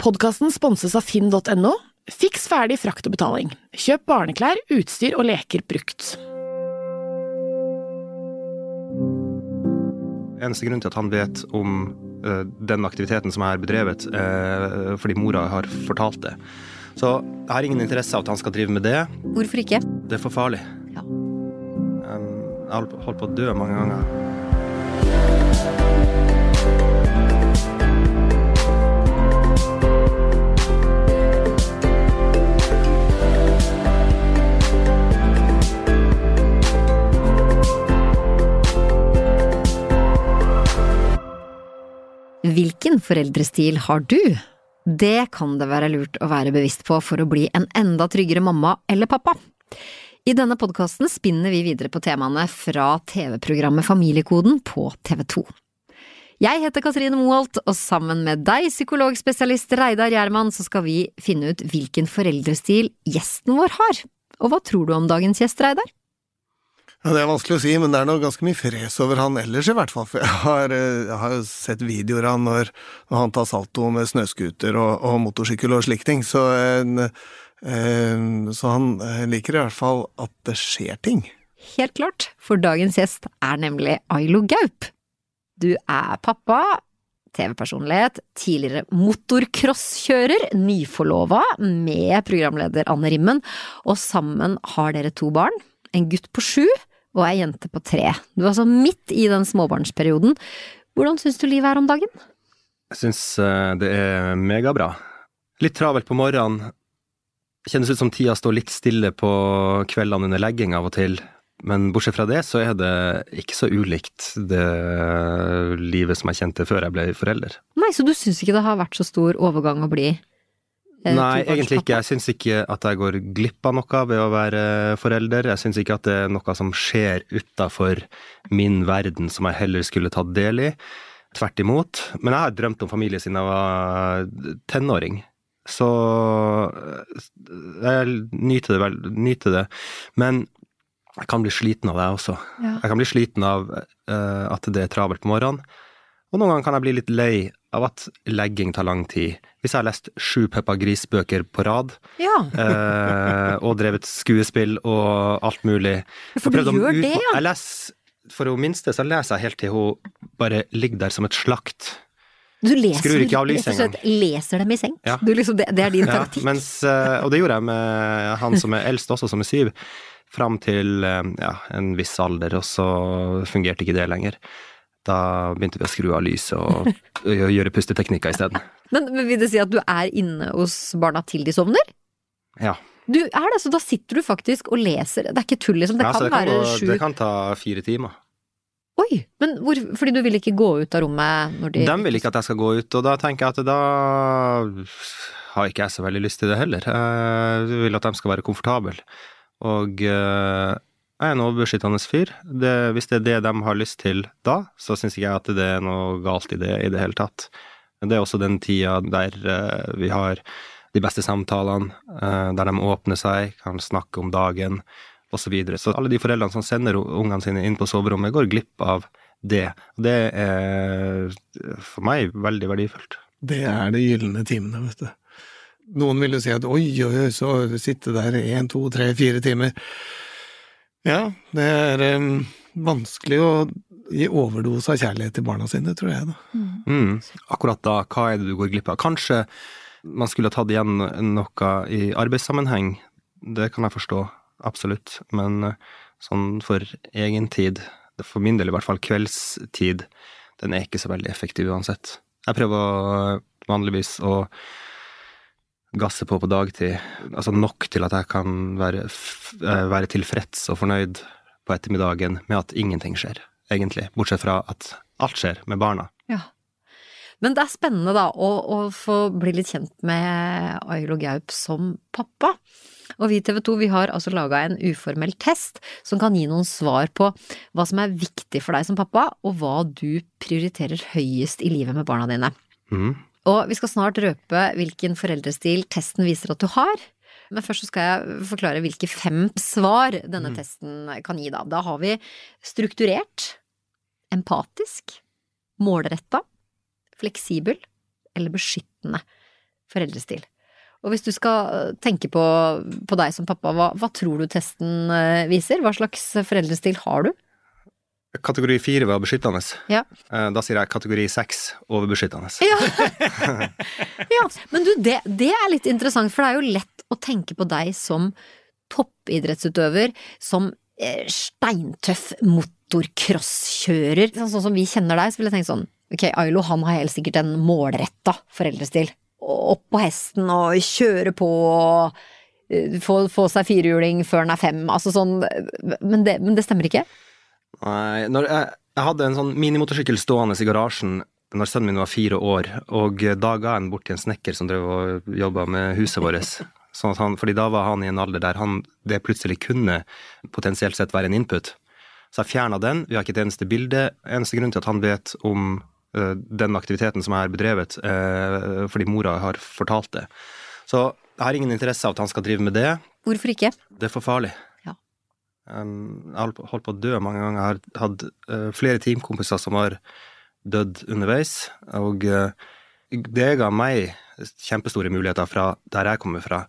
Podkasten sponses av finn.no. Fiks ferdig frakt og betaling. Kjøp barneklær, utstyr og leker brukt. Eneste grunn til at han vet om uh, den aktiviteten som jeg har bedrevet, uh, fordi mora har fortalt det. Så jeg har ingen interesse av at han skal drive med det. Hvorfor ikke? Det er for farlig. Ja. Um, jeg har holdt på å dø mange ganger. Hvilken foreldrestil har du? Det kan det være lurt å være bevisst på for å bli en enda tryggere mamma eller pappa. I denne podkasten spinner vi videre på temaene fra TV-programmet Familiekoden på TV 2. Jeg heter Katrine Moholt, og sammen med deg, psykologspesialist Reidar Gjerman, så skal vi finne ut hvilken foreldrestil gjesten vår har. Og hva tror du om dagens gjest, Reidar? Ja, Det er vanskelig å si, men det er noe ganske mye fres over han ellers, i hvert fall. For jeg har, eh, jeg har sett videoer av han når, når han tar salto med snøscooter og, og motorsykkel og slike ting. Så, en, en, så han eh, liker i hvert fall at det skjer ting. Helt klart, for dagens gjest er nemlig Ailo Gaup. Du er pappa, TV-personlighet, tidligere motocrosskjører, nyforlova med programleder Anne Rimmen, og sammen har dere to barn, en gutt på sju og ei jente på tre. Du er altså midt i den småbarnsperioden. Hvordan syns du livet er om dagen? Jeg syns uh, det er megabra. Litt travelt på morgenen. Kjennes ut som tida står litt stille på kveldene under legging av og til. Men bortsett fra det, så er det ikke så ulikt det livet som jeg kjente før jeg ble forelder. Nei, så du syns ikke det har vært så stor overgang å bli eh, Nei, egentlig ikke. Jeg syns ikke at jeg går glipp av noe ved å være forelder. Jeg syns ikke at det er noe som skjer utafor min verden som jeg heller skulle tatt del i. Tvert imot. Men jeg har drømt om familie siden jeg var tenåring. Så eh, jeg nyter det vel, nyter det. Men jeg kan bli sliten av det også. Ja. Jeg kan bli sliten av uh, at det er travelt på morgenen. Og noen ganger kan jeg bli litt lei av at legging tar lang tid. Hvis jeg har lest sju Peppa Gris-bøker på rad, Ja, eh, og drevet skuespill og alt mulig for du gjør det, ja. Jeg leser, for hun minste så leser jeg helt til hun bare ligger der som et slakt. Du leser, Skrur ikke av lyset slett leser dem i seng. Ja. Du liksom, det, det er din taktikk. mens, eh, og det gjorde jeg med han som er eldst også, som er syv, fram til eh, ja, en viss alder, og så fungerte ikke det lenger. Da begynte vi å skru av lyset og, og gjøre pusteteknikker isteden. Men, men vil det si at du er inne hos barna til de sovner? Ja. Du er det, så da sitter du faktisk og leser. Det er ikke tull, liksom. Det Ja, kan det kan, være sju det kan ta fire timer. Oi! Men hvor, fordi du vil ikke gå ut av rommet når de De vil ikke at jeg skal gå ut, og da tenker jeg at da har ikke jeg så veldig lyst til det heller. Jeg vil at de skal være komfortable. Og eh, jeg er en overbeskyttende fyr. Det, hvis det er det de har lyst til da, så syns ikke jeg at det er noe galt i det i det hele tatt. Det er også den tida der eh, vi har de beste samtalene, eh, der de åpner seg, kan snakke om dagen, osv. Så, videre. så alle de foreldrene som sender ungene sine inn på soverommet, går glipp av det. Det er for meg veldig verdifullt. Det er de gylne timene, vet du. Noen vil jo si at oi, oi, oi, så sitte der én, to, tre, fire timer. Ja, det er um, vanskelig å gi overdose av kjærlighet til barna sine, tror jeg, da. Mm. Akkurat da, hva er det du går glipp av? Kanskje man skulle tatt igjen noe i arbeidssammenheng, det kan jeg forstå, absolutt, men eh, sånn for egen tid, for min del i hvert fall kveldstid, den er ikke så veldig effektiv uansett. Jeg prøver vanligvis å gasse på på dagtid, altså nok til at jeg kan være, eh, være tilfreds og fornøyd på ettermiddagen med at ingenting skjer, egentlig, bortsett fra at alt skjer med barna. Ja. Men det er spennende da å, å få bli litt kjent med Ailo Gaup som pappa. Og vi i TV 2 vi har altså laga en uformell test som kan gi noen svar på hva som er viktig for deg som pappa, og hva du prioriterer høyest i livet med barna dine. Mhm. Og vi skal snart røpe hvilken foreldrestil testen viser at du har. Men først så skal jeg forklare hvilke fem svar denne testen kan gi, da. Da har vi strukturert, empatisk, målretta, fleksibel eller beskyttende. foreldrestil. Og hvis du skal tenke på, på deg som pappa, hva, hva tror du testen eh, viser? Hva slags foreldrestil har du? Kategori fire var beskyttende. Ja. Eh, Da sier jeg kategori seks overbeskyttende. Ja. ja. Men du, det, det er litt interessant, for det er jo lett å tenke på deg som toppidrettsutøver, som eh, steintøff motocrosskjører. Sånn, sånn som vi kjenner deg, så vil jeg tenke sånn, ok, Ailo han har helt sikkert en målretta foreldrestil. Opp på hesten og kjøre på og eh, få, få seg firehjuling før han er fem, altså sånn, men det, men det stemmer ikke? Nei, når jeg, jeg hadde en sånn minimotorsykkel stående i garasjen når sønnen min var fire år, og da ga jeg den bort til en snekker som drev og jobba med huset vårt. Sånn han, fordi da var han i en alder der han, det plutselig kunne potensielt sett være en input. Så jeg fjerna den, vi har ikke et eneste bilde. Eneste grunn til at han vet om uh, den aktiviteten som jeg har bedrevet, uh, fordi mora har fortalt det. Så jeg har ingen interesse av at han skal drive med det. Hvorfor ikke? Det er for farlig. Um, jeg har holdt på å dø mange ganger. Jeg har hatt uh, flere teamkompiser som har dødd underveis, og uh, det ga meg kjempestore muligheter fra der jeg kommer fra.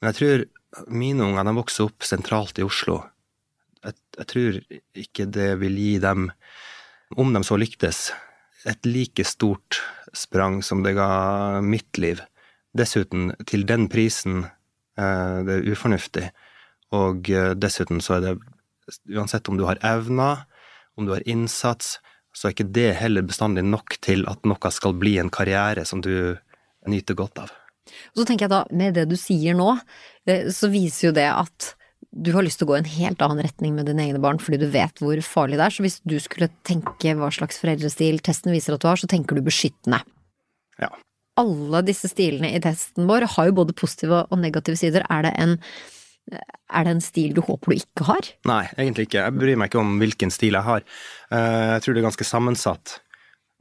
Men jeg tror mine unger, de vokser opp sentralt i Oslo. Jeg, jeg tror ikke det vil gi dem, om de så lyktes, et like stort sprang som det ga mitt liv. Dessuten, til den prisen, uh, det er ufornuftig. Og eh, dessuten så er det, uansett om du har evner, om du har innsats, så er ikke det heller bestandig nok til at noe skal bli en karriere som du nyter godt av. Og så tenker jeg da, med det du sier nå, eh, så viser jo det at du har lyst til å gå i en helt annen retning med dine egne barn fordi du vet hvor farlig det er. Så hvis du skulle tenke hva slags foreldrestil testen viser at du har, så tenker du beskyttende. Ja. Alle disse stilene i testen vår har jo både positive og negative sider. Er det en, er det en stil du håper du ikke har? Nei, egentlig ikke. Jeg bryr meg ikke om hvilken stil jeg har. Eh, Jeg tror det er ganske sammensatt.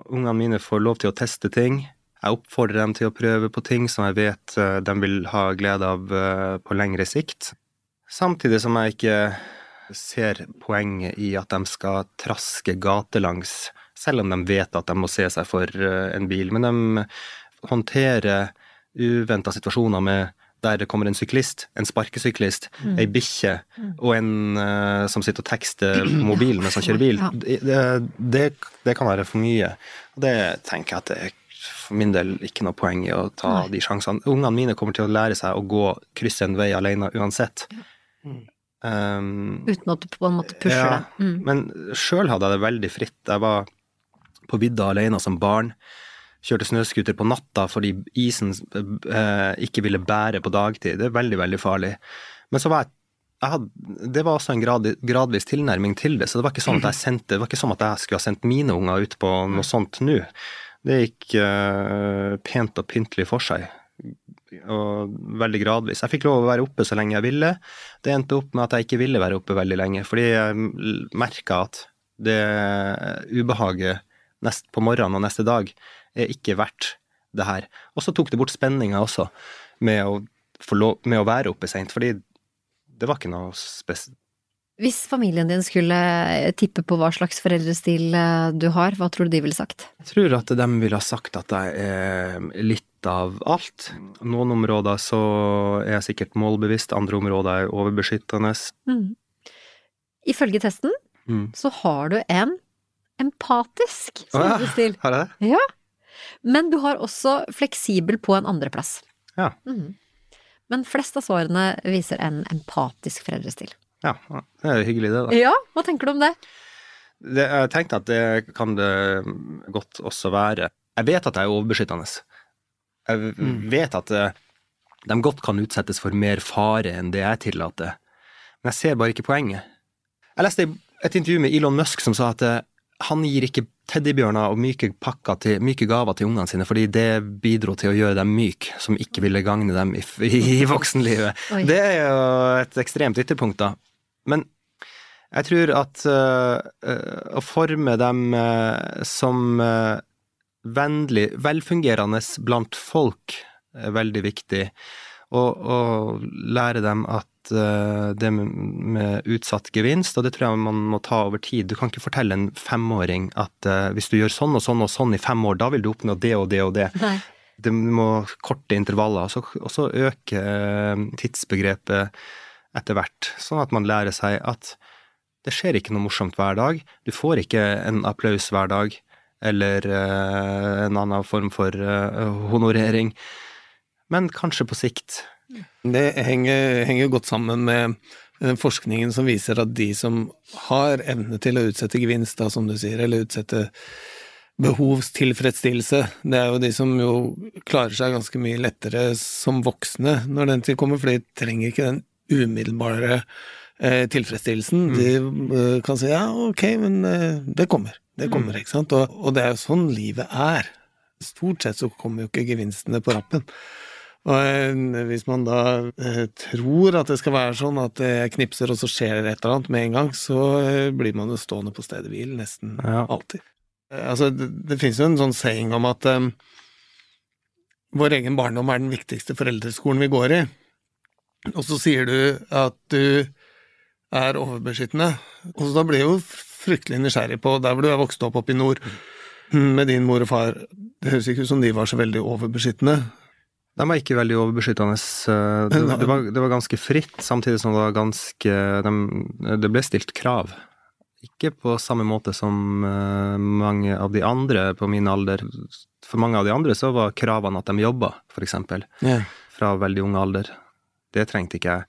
Ungene mine får lov til å teste ting. Jeg oppfordrer dem til å prøve på ting som jeg vet eh, de vil ha glede av eh, på lengre sikt. Samtidig som jeg ikke ser poenget i at de skal traske gatelangs, selv om de vet at de må se seg for en bil. Men de håndterer uventa situasjoner med der det kommer en syklist, en sparkesyklist, ei bikkje og en uh, som sitter og tekster på mobilen mens han kjører bil. Ja. Det, det, det kan være for mye. Og det tenker jeg at det er for min del ikke noe poeng i å ta Nei. de sjansene. Ungene mine kommer til å lære seg å gå krysse en vei alene uansett. Um, Uten at du på en måte pusher ja, det. Mm. Men sjøl hadde jeg det veldig fritt. Jeg var på vidda alene som barn. Kjørte snøscooter på natta fordi isen eh, ikke ville bære på dagtid. Det er veldig, veldig farlig. Men så var jeg, jeg hadde, Det var også en grad, gradvis tilnærming til det. Så det var ikke sånn at jeg sendte, det var ikke sånn at jeg skulle ha sendt mine unger ut på noe sånt nå. Det gikk eh, pent og pyntelig for seg. Og veldig gradvis. Jeg fikk lov å være oppe så lenge jeg ville. Det endte opp med at jeg ikke ville være oppe veldig lenge, fordi jeg merka at det ubehaget nest, på morgenen og neste dag er ikke verdt det her. Og så tok det bort spenninga også med å, få lov, med å være oppe seint, fordi det var ikke noe spes... Hvis familien din skulle tippe på hva slags foreldrestil eh, du har, hva tror du de ville sagt? Jeg tror at de ville ha sagt at jeg er litt av alt. Noen områder så er jeg sikkert målbevisst, andre områder er overbeskyttende. Mm. Ifølge testen Mm. så har du en empatisk Å ja. Har jeg det? Ja. Men du har også fleksibel på en andreplass. Ja. Mhm. Men flest av svarene viser en empatisk foreldrestil. Ja, det er jo hyggelig det, da. Ja, hva tenker du om det? det. Jeg tenkte at det kan det godt også være. Jeg vet at jeg er overbeskyttende. Jeg vet at eh, de godt kan utsettes for mer fare enn det jeg tillater. Men jeg ser bare ikke poenget. Jeg leste et intervju med Elon Musk som sa at eh, han gir ikke teddybjørner og myke til, myke gaver til ungene sine, fordi det bidro til å gjøre dem myke, som ikke ville gagne dem i, i voksenlivet. Oi. Det er jo et ekstremt ytterpunkt, da. Men jeg tror at øh, å forme dem uh, som uh, vennlig, velfungerende blant folk er veldig viktig. Og, og lære dem at det med, med utsatt gevinst, og det tror jeg man må ta over tid. Du kan ikke fortelle en femåring at øh, hvis du gjør sånn og sånn og sånn i fem år, da vil du oppnå det og det og det. Nei. det må korte intervaller, og så, og så øke eh, tidsbegrepet etter hvert, sånn at man lærer seg at det skjer ikke noe morsomt hver dag. Du får ikke en applaus hver dag, eller eh, en annen form for eh, honorering. Men kanskje på sikt. Det henger, henger godt sammen med eh, forskningen som viser at de som har evne til å utsette gevinst, da, som du sier, eller utsette behovstilfredsstillelse, det er jo de som jo klarer seg ganske mye lettere som voksne når den tid kommer, for de trenger ikke den umiddelbare eh, tilfredsstillelsen. De eh, kan si ja, ok, men det kommer. Det kommer, ikke sant. Og, og det er jo sånn livet er. Stort sett så kommer jo ikke gevinstene på rappen. Og eh, hvis man da eh, tror at det skal være sånn at jeg knipser og så skjer det et eller annet med en gang, så eh, blir man jo stående på stedet hvil nesten Ja. alltid. Eh, altså, det, det finnes jo en sånn saying om at um, vår egen barndom er den viktigste foreldreskolen vi går i. Og så sier du at du er overbeskyttende. Og så da blir jeg jo fryktelig nysgjerrig på der hvor du er vokst opp oppe i nord med din mor og far. Det høres ikke ut som de var så veldig overbeskyttende. De var ikke veldig overbeskyttende. eh, Det, det, var, det var ganske fritt, samtidig som det var ganske de, Det ble stilt krav. Ikke på samme måte som eh, mange av de andre på min alder. For mange av de andre så var kravene at de jobba, for eksempel, fra veldig ung alder. Det trengte ikke jeg.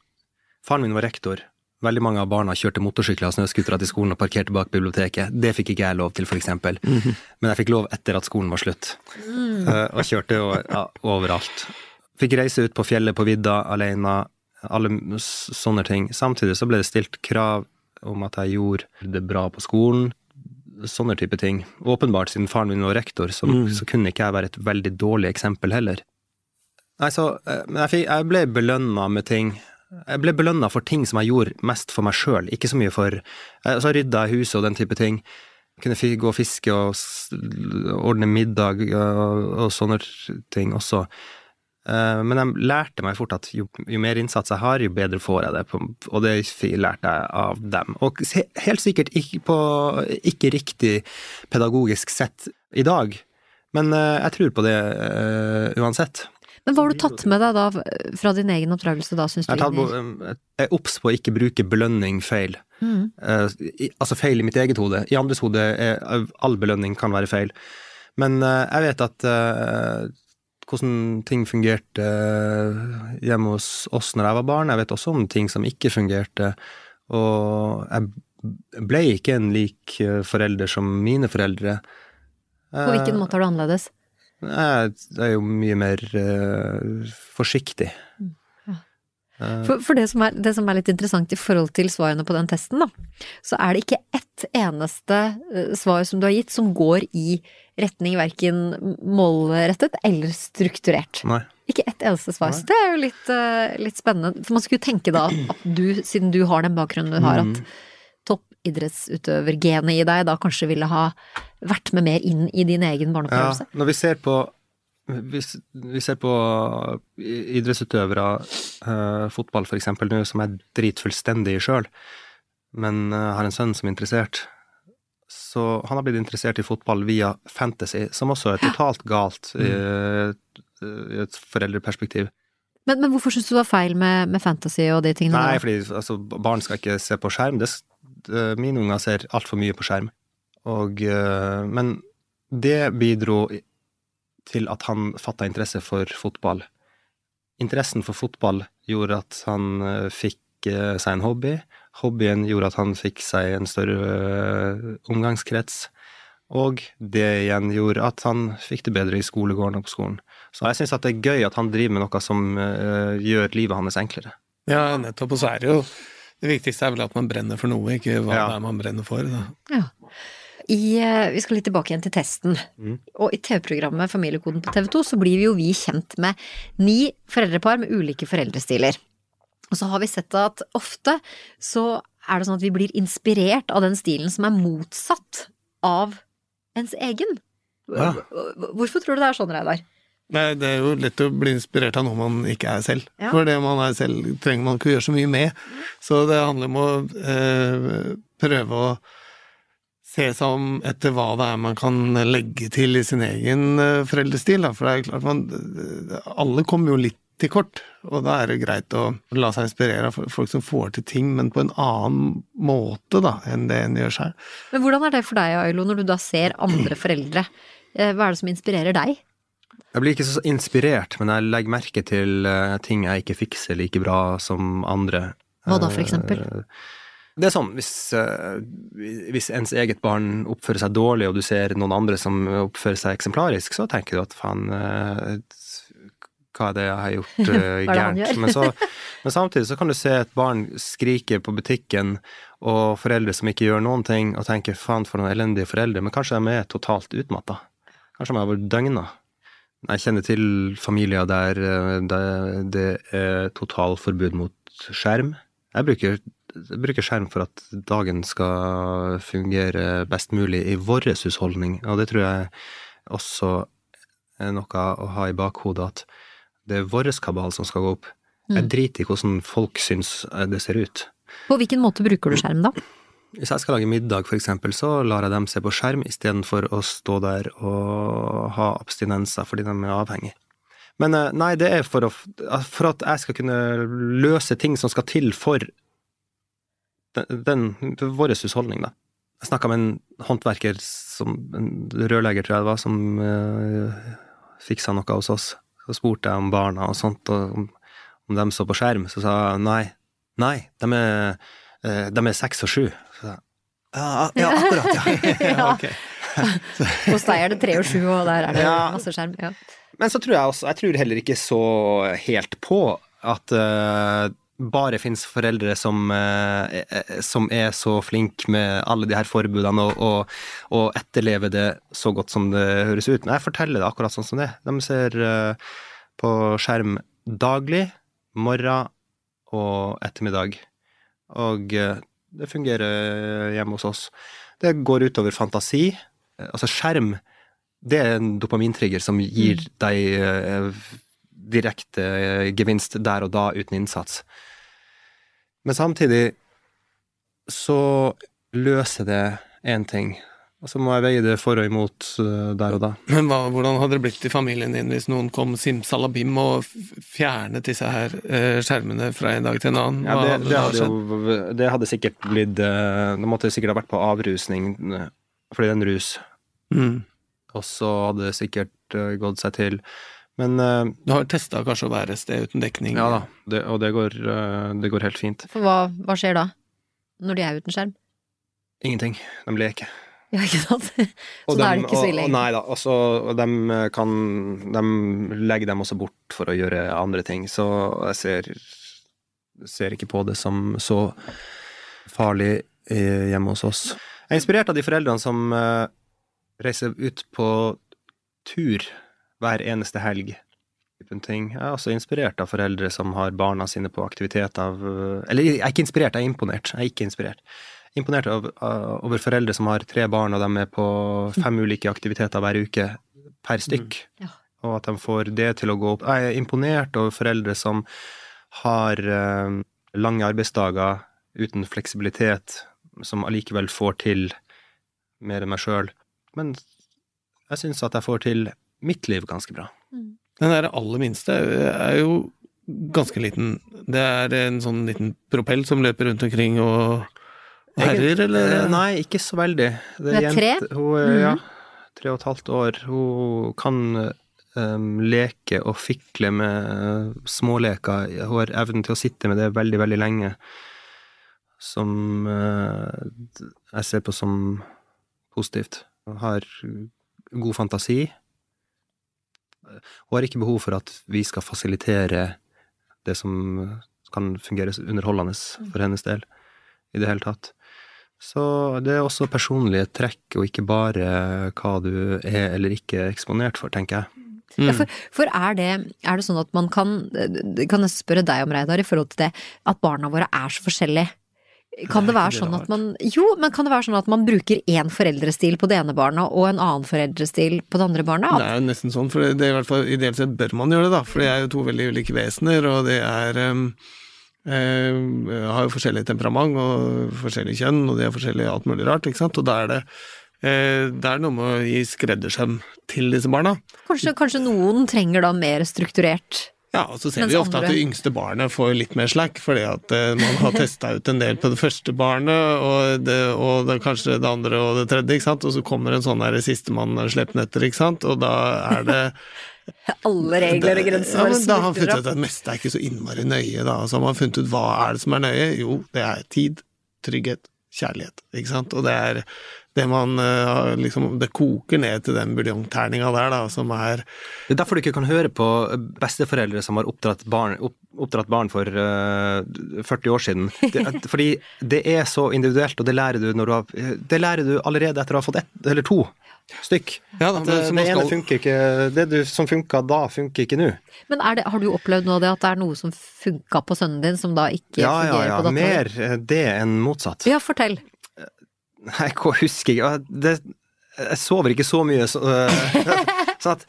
Faren min var rektor. Veldig mange av barna kjørte motorsykler og snøscootere til skolen og parkerte bak biblioteket. Det fikk ikke jeg lov til, for eksempel. Men jeg fikk lov etter at skolen var slutt. Eh, og kjørte jo, ja, overalt. Fikk reise ut på fjellet på vidda alene, alle sånne ting. Samtidig så ble det stilt krav om at jeg gjorde det bra på skolen. Sånne type ting. Åpenbart, siden faren min var rektor, så, så kunne ikke jeg være et veldig dårlig eksempel heller. Nei, så eh, Men jeg, jeg ble belønna med ting. Jeg ble belønna for ting som jeg gjorde mest for meg sjøl, ikke så mye for eh, Så rydda jeg huset og den type ting. Kunne gå og fiske og ordne middag og, og sånne ting også. Eh, Men jeg lærte meg fort at jo, jo mer innsats jeg har, jo bedre får jeg det, og det lærte jeg av dem. Og helt sikkert ikke på ikke riktig pedagogisk sett i dag, men eh, jeg tror på det eh, uansett. Men hva har du tatt med deg da fra din egen oppdragelse da, syns du? Jeg på- jeg er obs på å ikke bruke belønning feil. Mm. Uh, i- altså feil i mitt eget hode. I andres hode er all belønning kan være feil. Men uh, jeg vet at uh, hvordan ting fungerte hjemme hos oss når jeg var barn. Jeg vet også om ting som ikke fungerte. Og jeg ble ikke en lik forelder som mine foreldre. På hvilken måte er du annerledes? Jeg er jo mye mer uh, forsiktig. ja. Eh, For, for det, som er, det som er litt interessant i forhold til svarene på den testen, da, så er det ikke ett eneste eh, svar som du har gitt som går i retning verken målrettet eller strukturert. nei. Ikke ett eneste svar. Så det er jo litt, eh, litt spennende. For man skulle tenke da at du, siden du har den bakgrunnen du har, Mm. at toppidrettsutøvergenet i deg da kanskje ville ha vært med mer inn i din egen barneopplevelse. Ja, når vi ser på hvis vi ser på idrettsutøvere, uh, fotball eksempel nå, som er dritfullstendig sjøl, men uh, har en sønn som er interessert, så han har blitt interessert i fotball via fantasy, som også er totalt galt i, i et foreldreperspektiv. Men, men hvorfor syns du det var feil med, med fantasy og de tingene Nei, der? fordi altså, barn skal ikke se på skjerm. Det, eh, mine unger ser altfor mye på skjerm. Og, eh, men det bidro til at han fatta interesse for fotball. Interessen for fotball gjorde at han eh, fikk eh, seg en hobby. Hobbyen gjorde at han fikk seg en større omgangskrets. Og det igjen gjorde at han fikk det bedre i skolegården og på skolen. Så jeg syns det er gøy at han driver med noe som gjør livet hans enklere. Ja, nettopp. Og så er det jo Det viktigste er vel at man brenner for noe, ikke hva Ja. det er man brenner for. Da. Ja. I, eh, vi skal litt tilbake igjen til testen. Mm. Og i TV-programmet Familiekoden på TV 2 så blir vi jo vi kjent med ni foreldrepar med ulike foreldrestiler. Og så har vi sett at ofte så er det sånn at vi blir inspirert av den stilen som er motsatt av ens egen. Ja. Hvorfor tror du det er sånn, Reidar? Nei, det er jo lett å bli inspirert av noe man ikke er selv. Ja. For det man er selv, trenger man ikke å gjøre så mye med. Så det handler om å eh, prøve å se seg om etter hva det er man kan legge til i sin egen eh, foreldrestil. Da. For det er klart man Alle kommer jo litt til kort, og da er det greit å la seg inspirere av folk som får til ting, men på en annen måte da, enn det en gjør selv. Men hvordan er det for deg, Ailo, når du da ser andre foreldre? Eh, hva er det som inspirerer deg? Jeg blir ikke så inspirert, men jeg legger merke til uh, ting jeg ikke fikser like bra som andre. Hva da, for eksempel? Uh, det er sånn, hvis, uh, hvis, ens eget barn oppfører seg dårlig, og du ser noen andre som oppfører seg eksemplarisk, så tenker du at faen, hva er det jeg har gjort gærent? men, så, men, samtidig så kan du se et barn skrike på butikken, og foreldre som ikke gjør noen ting, og tenker faen for noen elendige foreldre, men kanskje de er totalt utmatta. Kanskje de har vært døgna. Jeg kjenner til familier der, eh, det er totalforbud mot skjerm. Jeg bruker, bruker, skjerm for at dagen skal fungere best mulig i vår husholdning, og det tror jeg også er noe å ha i bakhodet, at det er vår kabal som skal gå opp. Jeg mm. driter i hvordan folk syns det ser ut. På hvilken måte bruker du skjerm, da? Hvis jeg skal lage middag, eksempel, så lar jeg dem se på skjerm istedenfor å stå der og ha abstinenser fordi de er avhengige. Men eh, nei, det er for, å, for at jeg skal kunne løse ting som skal til for den, den vår husholdning, da. Jeg snakka med en håndverker, som, en rørlegger, tror jeg det var, som uh, eh, fiksa noe hos oss. Så spurte jeg om barna og sånt, og om, om de så på skjerm. Så sa jeg nei, nei, de er, uh, de er seks og sju. Ja, ja akkurat, ja. ja okay. Hos deg er det tre og sju, og der er det ja. masse skjerm. Ja. Men så tror jeg også, jeg tror heller ikke så helt på at uh, bare finnes foreldre som, uh, som, er så flinke med alle de her forbudene og, og, og, etterlever det så godt som det høres ut. Men jeg forteller det akkurat sånn som det. De ser på skjerm daglig, morgen og ettermiddag. Og det fungerer hjemme hos oss. Det går utover fantasi. Altså, skjerm, det er en dopamintrigger som gir mm. deg eh, direkte gevinst der og da uten innsats. Men samtidig så løser det én ting, og så må jeg veie det for og imot uh, der og da. Men hva, hvordan hadde det blitt i familien din hvis noen kom simsalabim og fjernet disse her uh, skjermene fra en dag til en annen? Ja, det, det, hadde jo, det, hadde sikkert blitt uh, Det måtte sikkert ha vært på avrusning, fordi det er en rus. Mm. Og så hadde det sikkert gått seg til. Men Du har testa kanskje å være et sted uten dekning? Ja da, det, og det går, det går, helt fint. For hva, hva skjer da? Når de er uten skjerm? Ingenting. De leker. Ja, ikke sant? Så da er det ikke så ille. Nei da. Altså, de kan De legger dem også bort for å gjøre andre ting, så jeg ser, ser ikke på det som så farlig eh, hjemme hos oss. Jeg er inspirert av de foreldrene som uh, reiser ut på tur hver eneste helg. Jeg er også inspirert av foreldre som har barna sine på aktivitet av Eller jeg er ikke inspirert, jeg er imponert. Jeg er ikke inspirert imponert over, over, foreldre som har tre barn, og de er på fem ulike aktiviteter hver uke per stykk. Mm. Ja. Og at de får det til å gå opp. Jeg er imponert over foreldre som har uh, lange arbeidsdager uten fleksibilitet, som allikevel får til mer enn meg sjøl. Men jeg syns at jeg får til mitt liv ganske bra. Mm. Den der aller minste er jo ganske liten. Det er en sånn liten propell som løper rundt omkring og herjer, eller? Eh, nei, ikke så veldig. Det er, tre? Hun er, mm -hmm. ja, tre og et halvt år. Hun kan um, leke og fikle med uh, småleker. Hun har evnen til å sitte med det veldig, veldig lenge. Som uh, jeg ser på som positivt. Hun har god fantasi. Hun har ikke behov for at vi skal fasilitere det som kan fungere underholdende for hennes del, i det hele tatt. Så det er også personlige trekk, og ikke bare hva du er eller ikke eksponert for, tenker jeg. Mm. Ja, for, for er, det, er, det, sånn at man kan Kan jeg spørre deg om, Reidar, i forhold til det at barna våre er så forskjellige? Kan det være sånn at man Jo, men kan det være sånn at man bruker én foreldrestil på det ene barna og en annen foreldrestil på det andre barna? Det er jo nesten sånn, for det er i hvert fall ideelt sett bør man gjøre det, da. For de er jo to veldig ulike vesener, og de er um uh, har jo forskjellig temperament og forskjellig kjønn, og de er forskjellig alt mulig rart, ikke sant, og da er det eh, det er noe med å gi skreddersøm til disse barna. Kanskje, kanskje noen trenger da mer strukturert Ja, og så ser Mens vi ofte andre- at det yngste barnet får litt mer slack, fordi at eh, man har testa ut en del på det første barnet, og, det, og det, kanskje det andre og det tredje, ikke sant, og så kommer en sånn der sistemann sleppende etter, ikke sant, og da er det alle regler og grenser. Ja, men da har man funnet ut at det meste er ikke så innmari nøye, da. Så har man funnet ut hva er det som er nøye? Jo, det er tid, trygghet, kjærlighet, ikke sant. Og det er det man eh, liksom Det koker ned til den buljongterninga der, da, som er Det er derfor du ikke kan høre på besteforeldre som har oppdratt barn, opp, oppdratt barn for uh, 40 år siden. Det, fordi det er så individuelt, og det lærer du når du har Det lærer du allerede etter å ha fått ett eller to stykk. Ja, da, At, det, eh, det ene skal, funker ikke Det du, som funka da, funker ikke nå. Men er det, har du opplevd nå det at det er noe som funka på sønnen din, som da ikke Ja, ja, fungerer ja. på datteren? Mer eh, det enn motsatt. Ja, fortell. Nei, hva husker jeg? Det, jeg sover ikke så mye, så, sånn at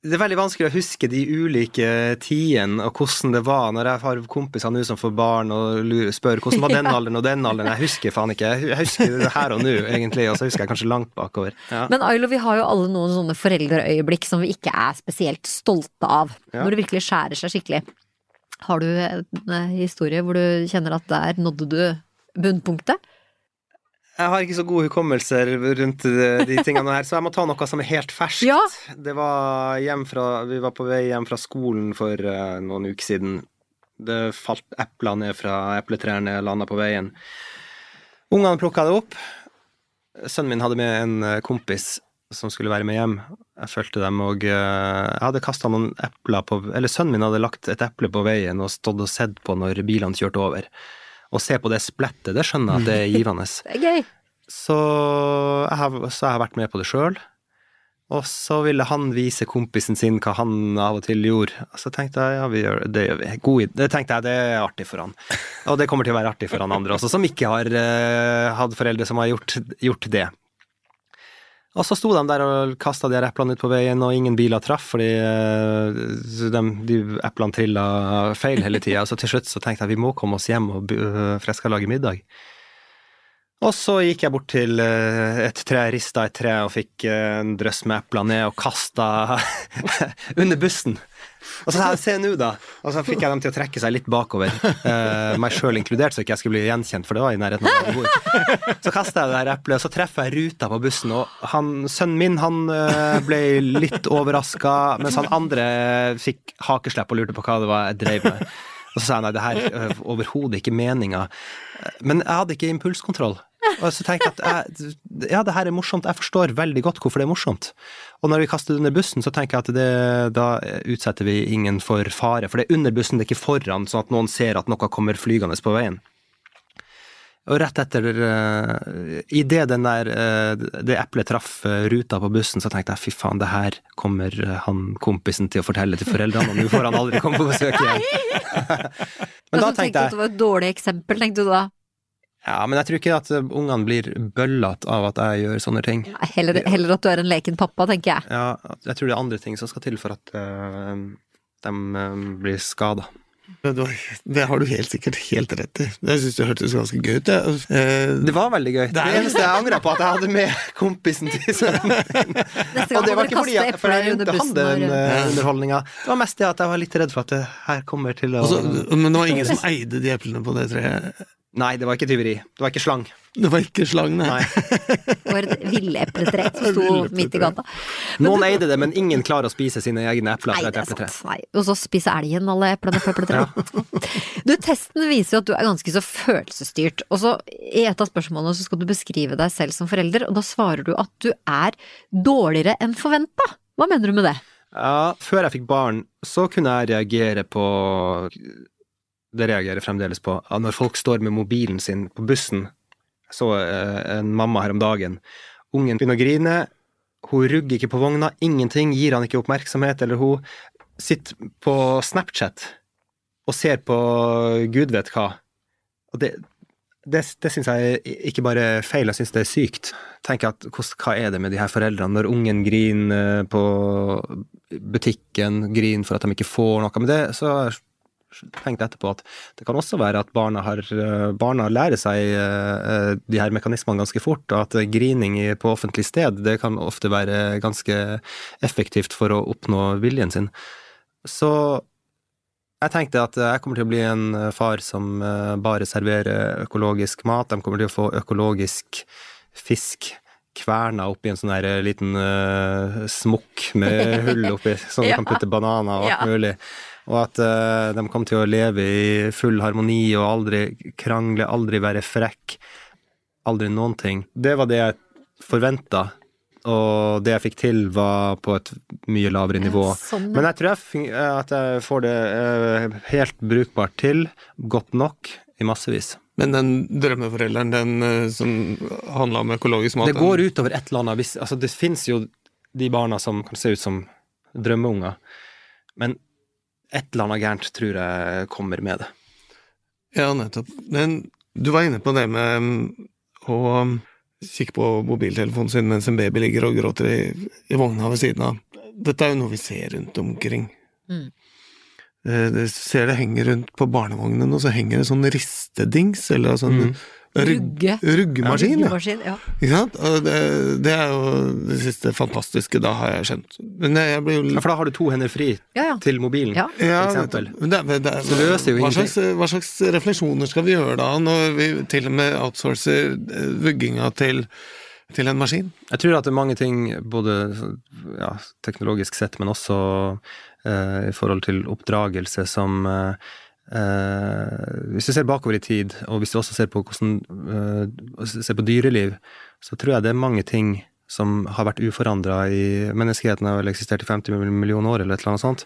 det er veldig vanskelig å huske de ulike tidene og hvordan det var når jeg har kompiser nå som får barn og lurer, spør hvordan var den alderen og den alderen. Jeg husker faen ikke. Jeg husker det her og nå, egentlig, og så husker jeg kanskje langt bakover. Ja. Men Ailo, vi har jo alle noen sånne foreldreøyeblikk som vi ikke er spesielt stolte av. Ja. Når det virkelig skjærer seg skikkelig. Har du en eh, historie hvor du kjenner at der nådde du bunnpunktet? Jeg har ikke så gode hukommelser rundt de, tingene her, så jeg må ta noe som er helt ferskt. Ja. Det var hjem fra, vi var på vei hjem fra skolen for eh, noen uker siden. Det falt epler ned fra epletrærne, landa på veien. Ungene plukka det opp. Sønnen min hadde med en eh, kompis som skulle være med hjem. Jeg fulgte dem, og eh, jeg hadde kasta noen epler på Eller sønnen min hadde lagt et eple på veien og stått og sett på når bilene kjørte over. Å se på det splettet, det skjønner jeg at det er givende. Det er gøy. Så jeg har, så jeg har vært med på det sjøl. Og så ville han vise kompisen sin hva han av og til gjorde. Så tenkte jeg ja, vi gjør, det gjør vi. God, det tenkte jeg det er artig for han. Og det kommer til å være artig for han andre også, som ikke har uh, hatt foreldre som har gjort, gjort det. Og så sto de der og kasta de her eplene ut på veien, og ingen biler traff, fordi eh, de, de eplene trilla feil hele tida. Så til slutt så tenkte jeg vi må komme oss hjem, og, for jeg skal lage middag. Og så gikk jeg bort til eh, et tre, rista et tre og fikk eh, en drøss med epler ned og kasta under bussen. Og så sa jeg se nå, da. Og så fikk jeg dem til å trekke seg litt bakover, uh, meg sjøl inkludert, så ikke jeg skulle bli gjenkjent, for det var i nærheten av der jeg bor. Så kasta jeg det der eplet, og så treffer jeg ruta på bussen, og han, sønnen min han uh, ble litt overraska, mens han andre fikk hakeslepp og lurte på hva det var jeg drev med. Og så sa jeg nei, det her er overhodet ikke meninga. Men jeg hadde ikke impulskontroll. Og så tenkte jeg at ja, det her er morsomt, jeg forstår veldig godt hvorfor det er morsomt. Og når vi kaster det under bussen, så tenker jeg at det, da utsetter vi ingen for fare. For det er under bussen, det er ikke foran, sånn at noen ser at noe kommer flygende på veien. Og rett etter uh, Idet den der eh, det eplet traff uh, ruta på bussen, så tenkte jeg fy faen, det her kommer uh, han kompisen til å fortelle til foreldrene, og nå får han aldri komme på besøk igjen. Men Men da tenkte jeg du tenkte at det var et dårlig eksempel, tenkte du da? Ja, men jeg tror ikke at eh, ungene blir bøllete av at jeg gjør sånne ting. Ja, Heller, heller at du er en leken pappa, tenker jeg. Ja, jeg tror det er andre ting som skal til for at uh, de uh, blir skada. det, har du helt sikkert helt rett i. Det syns jeg hørtes ganske gøy ut. jeg. Eh, Det var veldig gøy. Det, Det eneste jeg angra på, at jeg hadde med kompisen til sønnen min. Og det var ikke fordi jeg, for jeg under han den eh, underholdninga. Det var mest det at jeg var litt redd for at det her kommer til å Også, men det var ingen som eide de eplene på det treet. Nei, det var ikke tyveri. Det var ikke slang. Det var ikke slang, nei. Nei. Det var et villepletre som sto midt i gata. Noen eide det, men ingen klarer å spise sine egne epler fra et det er epletre. Nei. Og så spiser elgen alle eplene fra epletreet. Du, testen viser jo at du er ganske så følelsesstyrt. Og så i et av spørsmålene så skal du beskrive deg selv som forelder, og da svarer du at du er dårligere enn forventa. Hva mener du med det? Ja, før jeg fikk barn, så kunne jeg reagere på Det reagerer jeg fremdeles på. Når folk står med mobilen sin på bussen. Jeg så eh, en mamma her om dagen. Ungen begynner å grine. Hun rugger ikke på vogna. Ingenting. Gir han ikke oppmerksomhet. Eller hun sitter på Snapchat og ser på gud vet hva. Og det, det, det syns jeg ikke bare er feil, jeg syns det er sykt. Tenker at hva er det med de her foreldrene når ungen griner på butikken, griner for at de ikke får noe med det, så tenkt etterpå at det kan også være at barna, har, eh, barna lærer seg eh, de her mekanismene ganske fort, og at grining på offentlig sted det kan ofte være ganske effektivt for å oppnå viljen sin. Så jeg tenkte at jeg kommer til å bli en far som eh, bare serverer økologisk mat. De kommer til å få økologisk fisk kverna oppi en sånn liten uh, smokk med hull oppi, sånn du Ja. kan putte bananer og alt Ja. Og at uh, de kom til å leve i full harmoni og aldri krangle, aldri være frekk. Aldri noen ting. Det var det jeg forventa, og det jeg fikk til, var på et mye lavere nivå. Sånn, ja. Men jeg tror jeg, eh, at jeg får det uh, helt brukbart til, godt nok, i massevis. Men den drømmeforelderen, den som handla om økologisk mat Det går utover et eller annet hvis, altså Det fins jo de barna som kan se ut som drømmeunger, men et eller annet gærent tror jeg kommer med det. Ja, nettopp. Men du var inne på det med mm, å kikke på mobiltelefonen sin mens en baby ligger og gråter i, i vogna ved siden av. Dette er jo noe vi ser rundt omkring. Mm. Eh, Du ser det henger rundt på barnevognen, og så henger det sånn ristedings, eller sånn Mm. Rugge. ruggemaskin. Ja. Ruggemaskin, ja. Ikke sant? Og det, det er jo det siste fantastiske, da har jeg skjønt. Men jeg blir jo Ja, For da har du to hender fri Ja, ja. til mobilen. Ja. Ja, for eksempel. det, det, Så løser jo hva slags, hva slags refleksjoner skal vi gjøre da, når vi til og med outsourcer eh, vugginga til, til en maskin? Jeg tror at det er mange ting, både ja, teknologisk sett, men også eh, i forhold til oppdragelse, som eh, eh, Hvis du ser bakover i tid, og hvis du også ser på hvordan eh, ser på dyreliv, så tror jeg det er mange ting som har vært uforandra i Menneskeheten har vel eksistert i 50 millioner år, eller et eller annet sånt.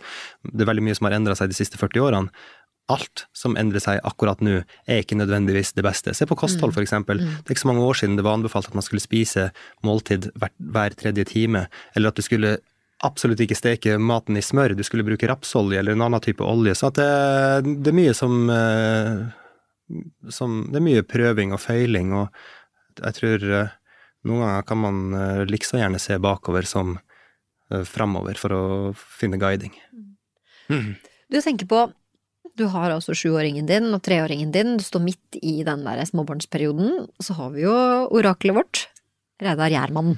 Det er veldig mye som har endra seg de siste 40 årene. Alt som endrer seg akkurat nå, er ikke nødvendigvis det beste. Se på kosthold, for eksempel. Det er ikke så mange år siden det var anbefalt at man skulle spise måltid hver, hver tredje time, eller at du skulle absolutt ikke steke maten i smør, du skulle bruke rapsolje eller en annen type olje. Så at det, det er mye som, eh, som Det er mye prøving og feiling, og jeg tror eh, noen ganger kan man eh, likså gjerne se bakover som framover for å finne guiding. Du tenker på du har altså sjuåringen din og treåringen din, du står midt i den der småbarnsperioden. Så har vi jo oraklet vårt, Reidar Gjermann.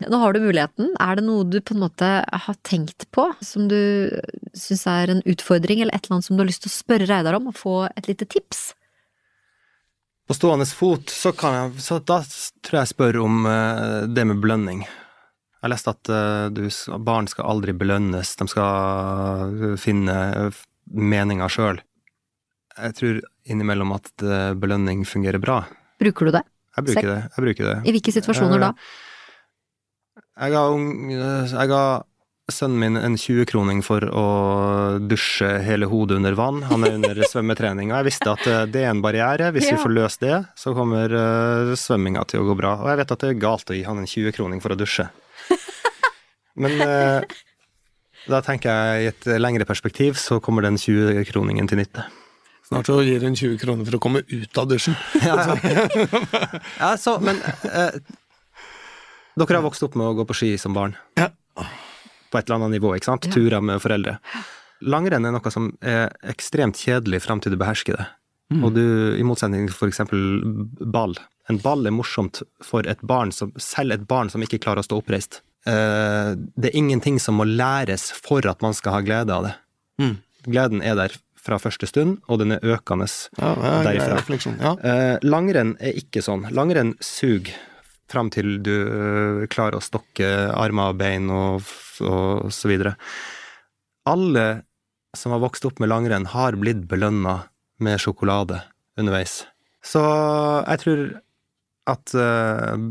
Nå har du muligheten. Er det noe du på en måte har tenkt på, som du syns er en utfordring, eller et eller annet som du har lyst til å spørre Reidar om, og få et lite tips? På stående fot, så kan jeg Så da tror jeg jeg spør om eh, det med belønning. Jeg har lest at eh, du, barn skal aldri belønnes, de skal finne uh, meninga sjøl. Jeg tror innimellom at eh, belønning fungerer bra. Bruker du det? Jeg bruker det. Jeg bruker det. I hvilke situasjoner da? Jeg ga, ung- jeg ga sønnen min en 20-kroning for å dusje hele hodet under vann. Han er under svømmetrening, og jeg visste at eh, det er en barriere. Hvis Ja. vi får løst det, så kommer svømminga til å gå bra. Og jeg vet at det er galt å gi han en 20-kroning for å dusje. Men eh, da tenker jeg i et lengre perspektiv så kommer den 20-kroningen til nytte. Snart så gir hun 20 kroner for å komme ut av dusjen. Ja, så, men eh, Dere har vokst opp med å gå på ski som barn. Ja. På et eller annet nivå, ikke sant? Ja. Turer med foreldre. Langrenn er noe som er ekstremt kjedelig fram til du behersker det. Og du, i motsetning til eksempel ball. En ball er morsomt for et barn som, selv et barn som ikke klarer å stå oppreist. Eh, det er ingenting som må læres for at man skal ha glede av det. Mm. Gleden er der fra første stund, og den er økende Ja, ja, grei derifra. Ja. Eh, langrenn er ikke sånn. Langrenn suger fram til du eh, klarer å stokke armer og bein og, og så videre. Alle som har vokst opp med langrenn, har blitt belønna med sjokolade underveis. Så jeg tror at eh,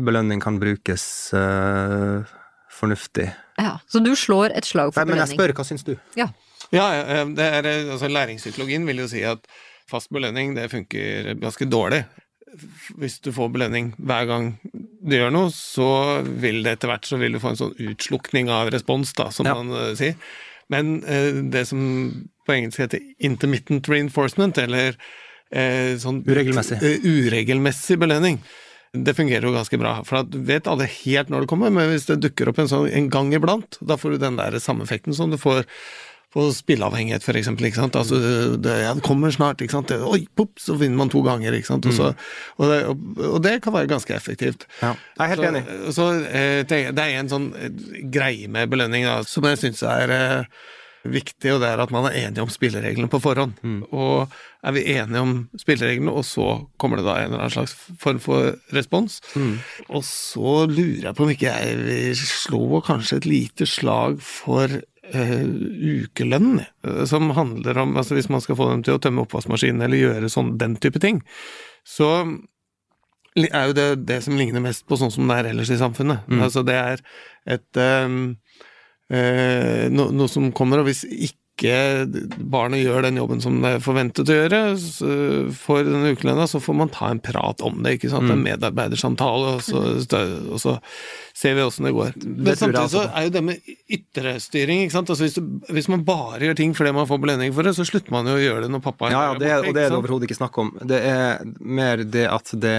belønning kan brukes eh, fornuftig. Ja, så du slår et slag for Nei, belønning? Men jeg spør, hva syns du? Ja, ja, det er, altså Læringspsykologien vil jo si at fast belønning det funker ganske dårlig. Hvis du får belønning hver gang du gjør noe, så vil det etter hvert så vil du få en sånn utslukning av respons, da, som Ja. man eh, sier. Men eh, det som på engelsk heter intermittent reinforcement, eller eh, sånn Uregelmessig. eh, uregelmessig belønning, det fungerer jo ganske bra. For du vet aldri helt når det kommer, men hvis det dukker opp en sånn en gang iblant, da får du den der samme effekten som du får på spilleavhengighet, eksempel. Altså, det, det kommer snart, ikke sant. Oi, pop, så vinner man to ganger, ikke sant. Og, så, og, det, og, det kan være ganske effektivt. Ja, jeg er helt enig. Så eh, det, det er en sånn eh, greie med belønning da, som jeg syns er eh, viktig, og det er at man er enig om spillereglene på forhånd. Og er vi enige om spillereglene, og så kommer det da en eller annen slags form for respons. Og så lurer jeg på om ikke jeg vil slå kanskje et lite slag for ukelønn, eh, som handler om altså Hvis man skal få dem til å tømme oppvaskmaskinen eller gjøre sånn, den type ting, så er jo det det som ligner mest på sånn som det er ellers i samfunnet. Altså det er et um, uh, no, noe som kommer, og hvis ikke barnet gjør den jobben som det er forventet å gjøre for denne ukelønna, så får man ta en prat om det, ikke sant. En medarbeidersamtale, og så, og så ser vi åssen det går. Men tror jeg samtidig så er jo det med ytrestyring, ikke sant. Altså hvis, du, hvis man bare gjør ting fordi man får belønning for det, så slutter man jo å gjøre det når pappa Ja, ja, det, er, og det er det overhodet ikke snakk om. Det er mer det at det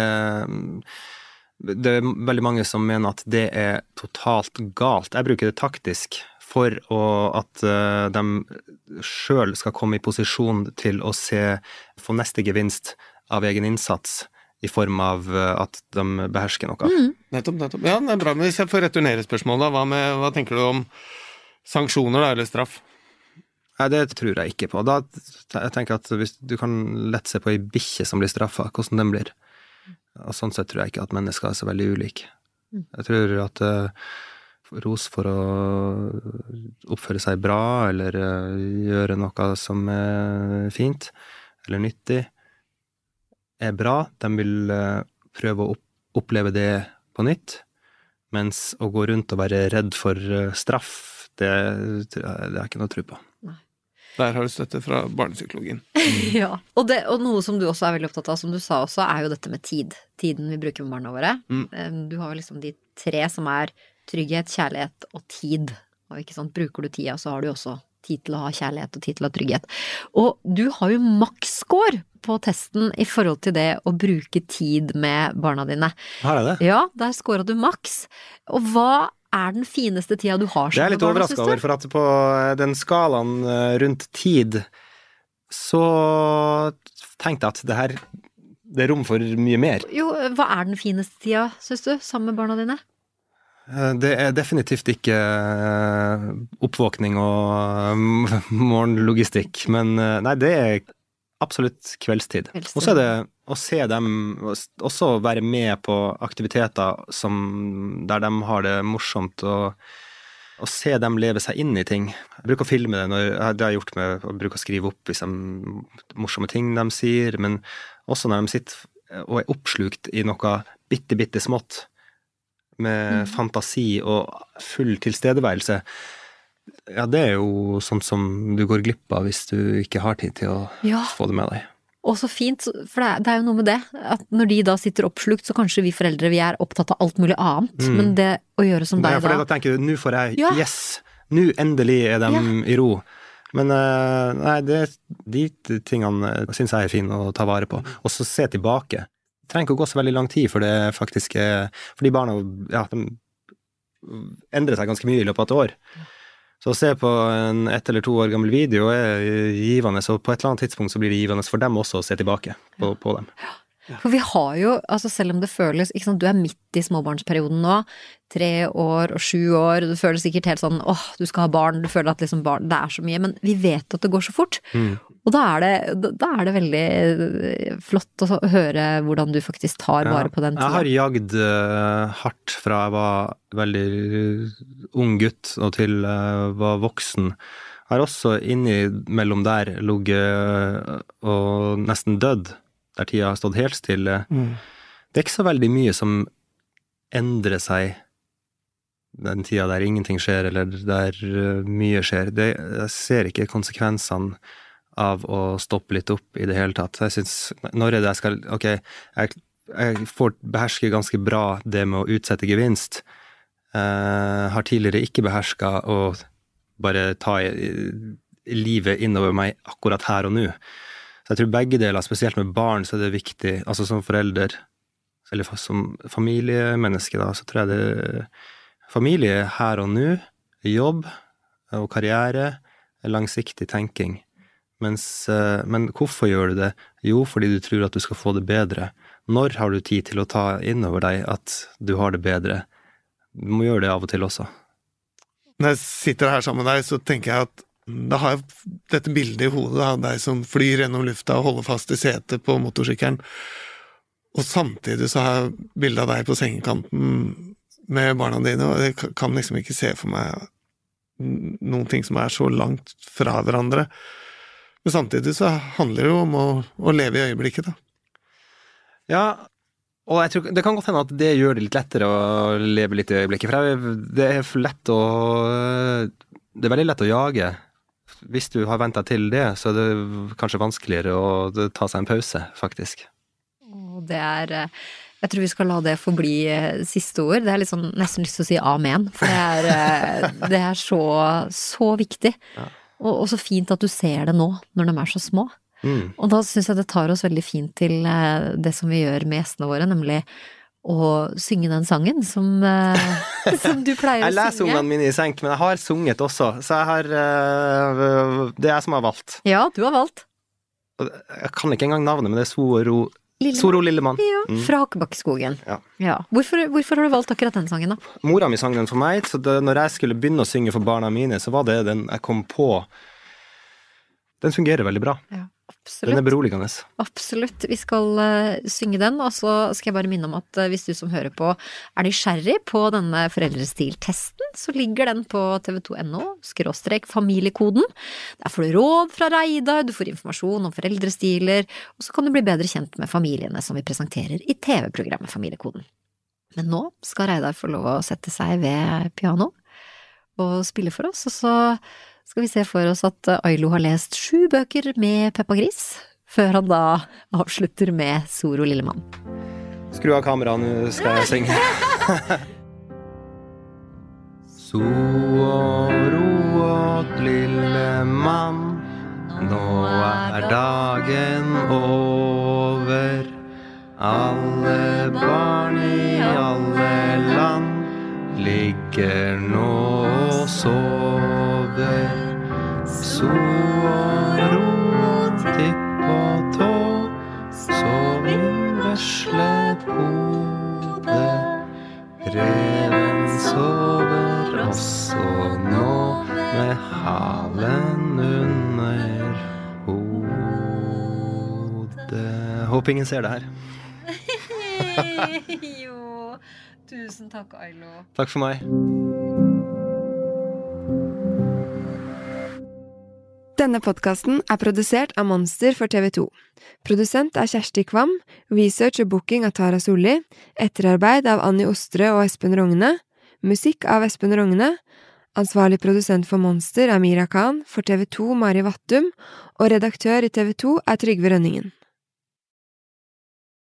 Det er veldig mange som mener at det er totalt galt. Jeg bruker det taktisk for å, at eh, de sjøl skal komme i posisjon til å se få neste gevinst av egen innsats, i form av eh, at de behersker noe. Nettopp, nettopp. Ja, det er bra, men hvis jeg får returnere spørsmålet, da, hva, med, hva tenker du om sanksjoner da, eller straff? Nei, det tror jeg ikke på. Da jeg tenker at hvis du kan lett se på ei bikkje som blir straffa, hvordan den blir. Og sånn sett tror jeg ikke at mennesker er så veldig ulike. Jeg tror at eh, ros for å oppføre seg bra, eller eh, gjøre noe som er fint, eller nyttig, er bra. De vil eh, prøve å oppleve det på nytt. Mens å gå rundt og være redd for eh, straff, det, det har jeg ikke noe tro på. Der har du støtte fra barnepsykologien. Ja, og, det, og noe som du også er veldig opptatt av, som du sa også, er jo dette med tid. Tiden vi bruker med barna våre. Mm. Du har jo liksom de tre som er trygghet, kjærlighet og tid. Og ikke sant, bruker du tida, så har du også tid til å ha kjærlighet og tid til å ha trygghet. Og du har jo maksscore på testen i forhold til det å bruke tid med barna dine. Har jeg det? Ja, der scora du maks. Og hva er den fineste tida du har Det er jeg litt med overraska over, for at på eh, den skalaen eh, rundt tid, så tenkte jeg at det her det er rom for mye mer. Jo, hva er den fineste tida, syns du, sammen med barna dine? Eh, Det er definitivt ikke eh, oppvåkning og eh, morgenlogistikk, men nei, det er absolutt kveldstid. Kveldstid. Og så er det å se dem, også være med på aktiviteter som, der de har det morsomt, og, å se dem leve seg inn i ting. Jeg bruker å filme det, når, det har jeg gjort med å bruke å skrive opp liksom, morsomme ting de sier, men også når de sitter og er oppslukt i noe bitte, bitte smått, med fantasi og full tilstedeværelse. Ja, det er jo sånt som du går glipp av hvis du ikke har tid til å Ja. få det med deg. Og så fint, for det er, jo noe med det, at når de da sitter oppslukt, så kanskje vi foreldre vi er opptatt av alt mulig annet, Mm. men det å gjøre som deg da Ja, for da da tenker du, nå får jeg Ja. Yes! Nå endelig er de Ja. i ro. Men eh, nei, det, de tingene syns jeg er fine å ta vare på. Og så se tilbake. Trenger ikke å gå så veldig lang tid, for det faktisk er For de barna ja, de endrer seg ganske mye i løpet av et år. Så å se på en ett eller to år gammel video er givende, og på et eller annet tidspunkt så blir det givende for dem også å se tilbake på, på dem. For vi har jo, altså selv om det føles sant, Du er midt i småbarnsperioden nå. Tre år og sju år. Det føles sikkert helt sånn åh, du skal ha barn. Du føler at liksom barn Det er så mye. Men vi vet at det går så fort. Mm. Og da er, det, da- er det veldig eh, flott å høre hvordan du faktisk tar Ja. vare på den Jeg har jagd eh, hardt fra jeg var veldig ung gutt og til jeg var voksen. Jeg har også innimellom der ligget og nesten dødd, der tida har stått helt stille. Det er ikke så veldig mye som endrer seg den tida der ingenting skjer, eller der eh, mye skjer. Det, jeg ser ikke konsekvensene av å stoppe litt opp i det hele tatt. Jeg syns Når er det jeg skal Ok, jeg, jeg får beherske ganske bra det med å utsette gevinst. Jeg har tidligere ikke beherska å bare ta i, i livet innover meg akkurat her og nå. Så jeg tror begge deler, spesielt med barn, så er det viktig, altså som forelder, eller som familiemenneske, da, så tror jeg det Familie her og nå, jobb og karriere, langsiktig tenking. Mens, eh, men hvorfor gjør du det? Jo, fordi du tror at du skal få det bedre. Når har du tid til å ta inn over deg at du har det bedre? Du må gjøre det av og til også. Når jeg sitter her sammen med deg, så tenker jeg at da har jeg dette bildet i hodet av deg som flyr gjennom lufta og holder fast i setet på motorsykkelen. Og samtidig så har jeg bilde av deg på sengekanten med barna dine, og jeg kan liksom ikke se for meg noen ting som er så langt fra hverandre. Men samtidig så handler det jo om å, å leve i øyeblikket, da. Ja, og jeg tror, det kan godt hende at det gjør det litt lettere å leve litt i øyeblikket. For det er lett å Det er veldig lett å jage. Hvis du har venta til det, så er det kanskje vanskeligere å ta seg en pause, faktisk. Det er eh, Jeg tror vi skal la det forbli eh, siste ord. Det er liksom sånn, nesten lyst til å si amen, for det er, eh, det er så, så viktig. Ja. Og, og så fint at du ser det nå, når de er så små. Mm. Og da syns jeg det tar oss veldig fint til det som vi gjør med gjestene våre, nemlig å synge den sangen som, eh, som du pleier Jeg leser ungene mine i senk, men jeg har sunget også, så jeg har øh, Det er jeg som har valgt. Ja, du har valgt. Jeg kan ikke engang navnet, men det er Soro, Lillemann. Soro Lillemann. Ja, Mm. fra Akebakkeskogen. Ja. Hvorfor, hvorfor har du valgt akkurat den sangen, da? Mora mi sang den for meg, så det, når jeg skulle begynne å synge for barna mine, så var det den jeg kom på. Den fungerer veldig bra. Den er Absolutt. beroligende. Absolutt. Vi skal eh, synge den, og så skal jeg bare minne om at eh, hvis du som hører på er nysgjerrig på denne foreldrestiltesten, så ligger den på tv2.no, skråstrek familiekoden. Der får du råd fra Reidar, du får informasjon om foreldrestiler, og så kan du bli bedre kjent med familiene som vi presenterer i TV-programmet Familiekoden. Men nå skal Reidar få lov å sette seg ved piano og spille for oss, og så skal vi se for oss at Ailo har lest sju bøker med Peppa Gris, før han da avslutter med Soro Lillemann. Skru av kameraet, nå skal jeg synge. Sorot, lille mann, nå er dagen over. Alle barn i alle land ligger nå og sover. So og tipp og tå, sov inn veslet hode. Reven sover også nå med halen under hodet. Håper ingen ser det her. jo, tusen takk, Ailo. Takk for meg. Denne podkasten er produsert av Monster for TV2. Produsent er Kjersti Kvam, research og booking av Tara Solli, etterarbeid av Annie Ostre og Espen Rogne, musikk av Espen Rogne, ansvarlig produsent for Monster er Mira Khan, for TV2 Mari Vattum, og redaktør i TV2 er Trygve Rønningen.